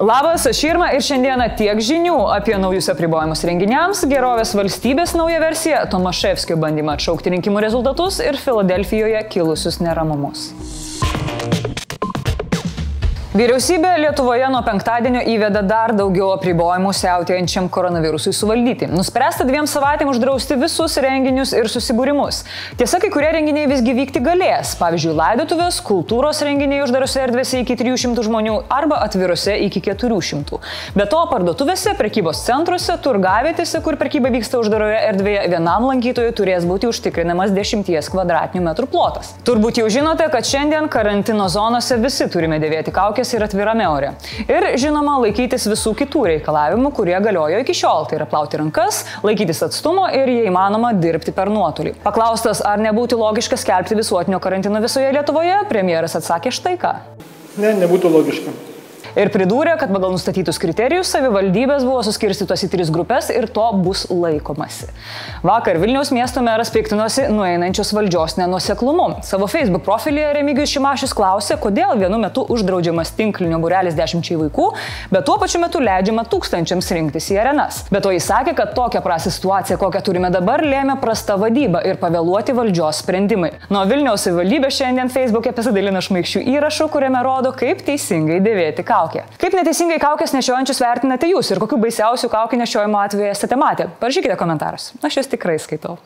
Labas, aš Irma ir šiandieną tiek žinių apie naujus apribojimus renginiams, gerovės valstybės naują versiją, Tomaševskio bandymą atšaukti rinkimų rezultatus ir Filadelfijoje kilusius neramumus. Vyriausybė Lietuvoje nuo penktadienio įveda dar daugiau apribojimų siautėjančiam koronavirusui suvaldyti. Nuspręsta dviem savaitėm uždrausti visus renginius ir susibūrimus. Tiesa, kai kurie renginiai visgi vykti galės. Pavyzdžiui, laidotuvės, kultūros renginiai uždarose erdvėse iki 300 žmonių arba atvirose iki 400. Be to, parduotuvėse, prekybos centruose, turgavietėse, kur prekyba vyksta uždaroje erdvėje, vienam lankytojui turės būti užtikrinamas 10 km2 plotas. Turbūt jau žinote, kad šiandien karantino zonose visi turime dėvėti kaukės ir atvirame ore. Ir žinoma, laikytis visų kitų reikalavimų, kurie galiojo iki šiol. Tai yra plauti rankas, laikytis atstumo ir, jei įmanoma, dirbti per nuotolį. Paklaustas, ar nebūtų logiška skelbti visuotinio karantino visoje Lietuvoje, premjeras atsakė štai ką. Ne, nebūtų logiška ir pridūrė, kad pagal nustatytus kriterijus savivaldybės buvo suskirstytos į tris grupės ir to bus laikomasi. Vakar Vilniaus miesto meras piktinosi nueinančios valdžios nenuseklumu. Savo Facebook profilyje Remigijus Šimašius klausė, kodėl vienu metu uždraudžiamas tinklinio burelis dešimčiai vaikų, bet tuo pačiu metu leidžiama tūkstančiams rinktis į arenas. Bet to jis sakė, kad tokią prastą situaciją, kokią turime dabar, lėmė prasta vadyba ir pavėluoti valdžios sprendimai. Nuo Vilniaus savivaldybė šiandien Facebook'e pasidalina šmaikščių įrašų, kuriame rodo, kaip teisingai dėvėti kaukę kaukė. Kaip neteisingai kaukės nešiojančius vertinate jūs ir kokiu baisiausiu kaukė nešiojimo atveju esate matę? Parašykite komentarus. Aš juos tikrai skaitau.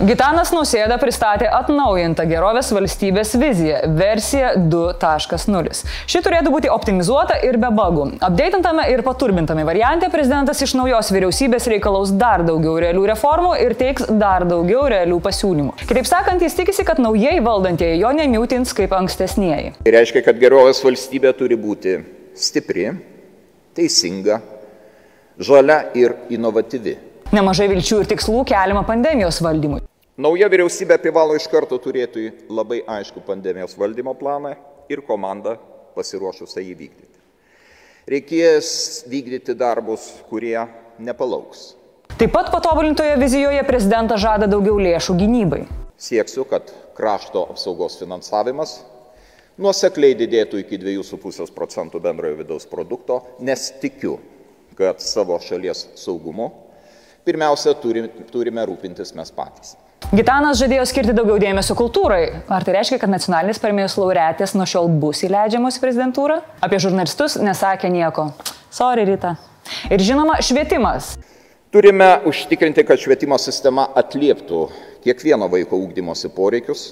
Gitanas Nausėda pristatė atnaujintą gerovės valstybės viziją - versija 2.0. Ši turėtų būti optimizuota ir be bagų. Apdeitintame ir paturbintame variante prezidentas iš naujos vyriausybės reikalaus dar daugiau realių reformų ir teiks dar daugiau realių pasiūlymų. Kitaip sakant, jis tikisi, kad naujieji valdantieji jo nemiutins kaip ankstesnieji. Tai reiškia, kad gerovės valstybė turi būti stipri, teisinga, žalia ir inovatyvi. Nemažai vilčių ir tikslų keliama pandemijos valdymui. Nauja vyriausybė privalo iš karto turėti labai aišku pandemijos valdymo planą ir komandą pasiruošusią jį vykdyti. Reikės vykdyti darbus, kurie nepalauks. Taip pat patobulintoje vizijoje prezidentas žada daugiau lėšų gynybai. Sieksiu, kad krašto apsaugos finansavimas nuosekliai didėtų iki 2,5 procentų bendrojo vidaus produkto, nes tikiu, kad savo šalies saugumu pirmiausia turime rūpintis mes patys. Gitanas žadėjo skirti daugiau dėmesio kultūrai. Ar tai reiškia, kad nacionalinis premijos laureatės nuo šiol bus įleidžiamos į prezidentūrą? Apie žurnalistus nesakė nieko. Sorry, Rita. Ir žinoma, švietimas. Turime užtikrinti, kad švietimo sistema atlieptų kiekvieno vaiko ūkdymosi poreikius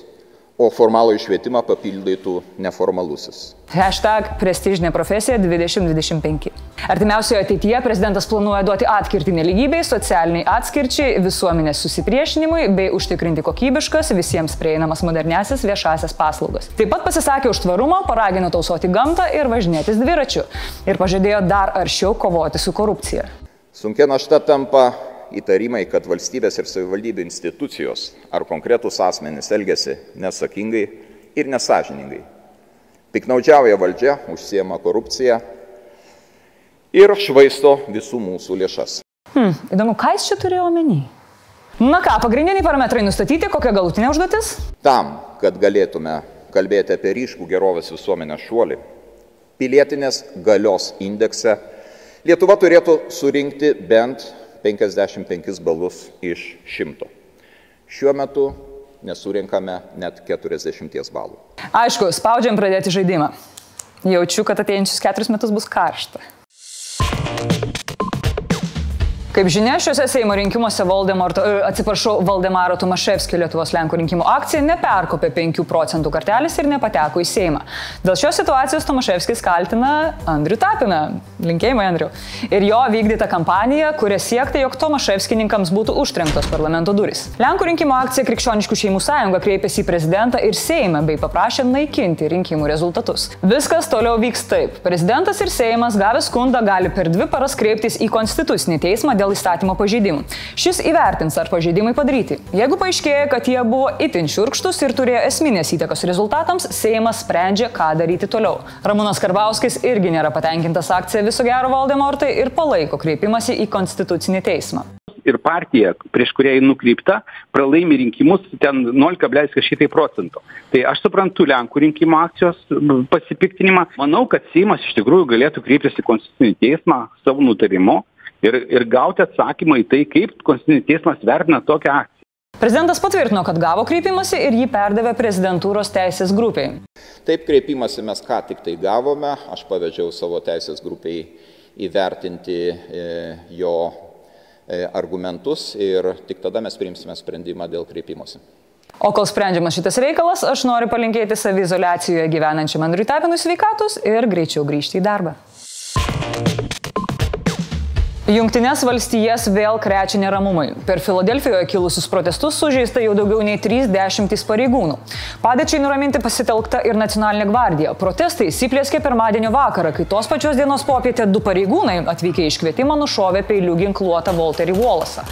o formalų išvietimą papildytų neformalusis. Hashtag prestižinė profesija 2025. Artimiausioje ateityje prezidentas planuoja duoti atkirtį neligybei, socialiniai atskirčiai, visuomenės susipriešinimui bei užtikrinti kokybiškas, visiems prieinamas modernesis viešasias paslaugas. Taip pat pasisakė už tvarumą, paragino tausoti gamtą ir važinėtis dviračiu. Ir pažadėjo dar aršiau kovoti su korupcija. Sunkia našta tampa įtarimai, kad valstybės ir savivaldybių institucijos ar konkretūs asmenys elgesi nesakingai ir nesažiningai. Piknaudžiauja valdžia, užsiema korupcija ir švaisto visų mūsų lėšas. Hmm, įdomu, ką jis čia turėjo omeny? Na ką, pagrindiniai parametrai nustatyti, kokia galutinė užduotis? Tam, kad galėtume kalbėti apie ryškų gerovės visuomenės šuolį, pilietinės galios indekse Lietuva turėtų surinkti bent 55 balus iš 100. Šiuo metu nesurinkame net 40 balų. Aišku, spaudžiam pradėti žaidimą. Jaučiu, kad ateinančius keturis metus bus karšta. Kaip žinia, šiuose Seimo rinkimuose Valdemaro, e, atsiprašau, Valdemaro Tomaševskio Lietuvos Lenkų rinkimų akcija neperkopė 5 procentų kartelės ir nepateko į Seimą. Dėl šios situacijos Tomaševskis kaltina Andrių Tapiną, linkėjimai Andriu, ir jo vykdytą kampaniją, kuria siekta, jog Tomaševskininkams būtų užtrenktos parlamento duris. Lenkų rinkimų akcija Krikščioniškų šeimų sąjunga kreipėsi į prezidentą ir Seimą bei paprašė naikinti rinkimų rezultatus. Viskas toliau vyks taip. Prezidentas ir Seimas gavę skundą gali per dvi paras kreiptis į Konstitucinį teismą dėl įstatymo pažeidimų. Šis įvertins, ar pažeidimai padaryti. Jeigu paaiškėja, kad jie buvo itin šiurkštus ir turėjo esminės įtakos rezultatams, Seimas sprendžia, ką daryti toliau. Ramūnas Karbauskis irgi nėra patenkintas akcija viso gero Valdemortai ir palaiko kreipimąsi į Konstitucinį teismą. ir partija, prieš kurią jį nukreipta, pralaimi rinkimus ten 0,6 procentų. Tai aš suprantu Lenkų rinkimo akcijos pasipiktinimą. Manau, kad Seimas iš tikrųjų galėtų kreiptis į Konstitucinį teismą savo nutarimu ir, ir gauti atsakymą į tai, kaip Konstitucinis teismas vertina tokią akciją. Prezidentas patvirtino, kad gavo kreipimąsi ir jį perdavė prezidentūros teisės grupiai. Taip kreipimąsi mes ką tik tai gavome, aš pavedžiau savo teisės grupiai įvertinti e, jo e, argumentus ir tik tada mes priimsime sprendimą dėl kreipimosi. O kol sprendžiamas šitas reikalas, aš noriu palinkėti savizolacijoje gyvenančiam Andriui Tapinui sveikatus ir greičiau grįžti į darbą. Junktinės valstijas vėl krečia neramumai. Per Filadelfijoje kilusius protestus sužeista jau daugiau nei 30 pareigūnų. Padėčiai nuraminti pasitelkta ir nacionalinė gvardija. Protestai įsiplėskė pirmadienio vakarą, kai tos pačios dienos popietę du pareigūnai atvykę iš kvietimą nušovė peilių ginkluotą Walterį Wallace'ą.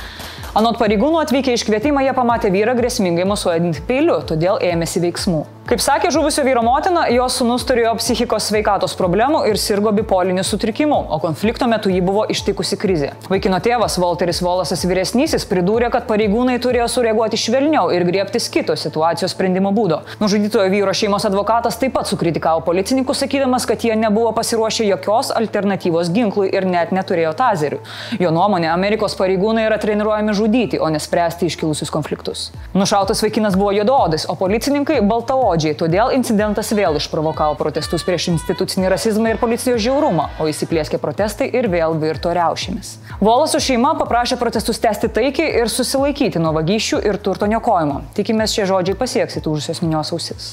Anot pareigūnų atvykę iš kvietimą jie pamatė vyrą grėsmingai mosuojant peiliu, todėl ėmėsi veiksmų. Kaip sakė žuvusio vyro motina, jos sunus turėjo psichikos sveikatos problemų ir sirgo bipoliniu sutrikimu, o konflikto metu jį buvo ištikusi krizė. Vaikino tėvas Walteris Volasas vyresnysis pridūrė, kad pareigūnai turėjo sureaguoti švelniau ir griebtis kito situacijos sprendimo būdo. Nužudytojo vyro šeimos advokatas taip pat sukritikavo policininkus, sakydamas, kad jie nebuvo pasiruošę jokios alternatyvos ginklui ir net neturėjo tazerių. Jo nuomonė, Amerikos pareigūnai yra treniruojami žudyti, o nespręsti iškilusius konfliktus. Nušautas vaikinas buvo juododis, o policininkai baltaodžiai todėl incidentas vėl išprovokavo protestus prieš institucinį rasizmą ir policijos žiaurumą, o įsiplėskė protestai ir vėl virto riaušėmis. Volasų šeima paprašė protestus tęsti taikiai ir susilaikyti nuo vagysčių ir turto niokojimo. Tikimės šie žodžiai pasieks įtūžusios minios ausis.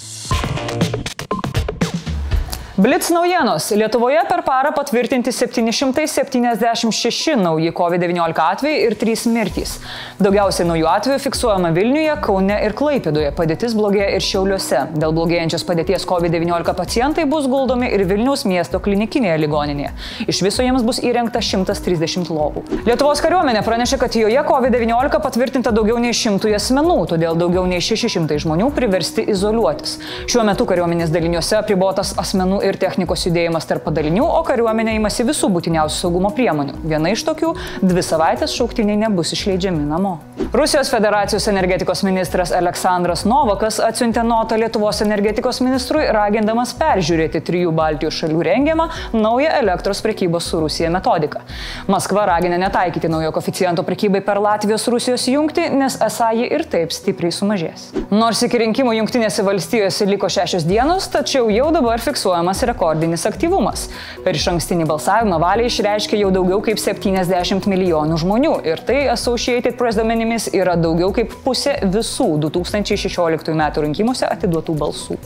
Blitz naujienos. Lietuvoje per parą patvirtinti 776 nauji COVID-19 atvejai ir 3 mirtys. Daugiausiai naujų atvejų fiksuojama Vilniuje, Kaune ir Klaipėdoje. Padėtis blogėja ir Šiauliuose. Dėl blogėjančios padėties COVID-19 pacientai bus guldomi ir Vilniaus miesto klinikinėje ligoninėje. Iš viso jiems bus įrengta 130 lovų. Lietuvos kariuomenė pranešė, kad joje COVID-19 patvirtinta daugiau nei 100 asmenų, todėl daugiau nei 600 žmonių priversti izoliuotis. Šiuo metu kariuomenės daliniuose apribotas asmenų ir technikos judėjimas tarp padalinių, o kariuomenė imasi visų būtiniausių saugumo priemonių. Viena iš tokių - dvi savaitės šauktiniai nebus išleidžiami namo. Rusijos federacijos energetikos ministras Aleksandras Novakas atsiuntė notą Lietuvos energetikos ministrui, ragindamas peržiūrėti trijų Baltijos šalių rengiamą naują elektros prekybos su Rusija metodiką. Maskva ragina netaikyti naujo koficijento prekybai per Latvijos-Rusijos jungtį, nes esą ji ir taip stipriai sumažės. Nors iki rinkimų jungtinėse valstijose liko šešios dienos, tačiau jau dabar fiksuojamas fiksuojamas rekordinis aktyvumas. Per iš ankstinį balsavimą valiai išreiškė jau daugiau kaip 70 milijonų žmonių ir tai Associated Press duomenimis yra daugiau kaip pusė visų 2016 m. rinkimuose atiduotų balsų.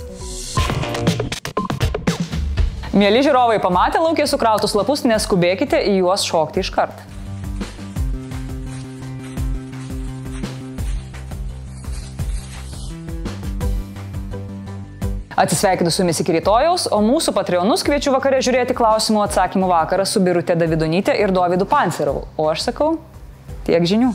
Mėly žiūrovai, pamatę laukė sukrautus lapus, neskubėkite į juos šokti iš karto. Atsisveikinu su jumis iki rytojaus, o mūsų patreonus kviečiu vakare žiūrėti klausimų atsakymų vakarą su Birutė Davidonytė ir Dovydu Pancerovu. O aš sakau, tiek žinių.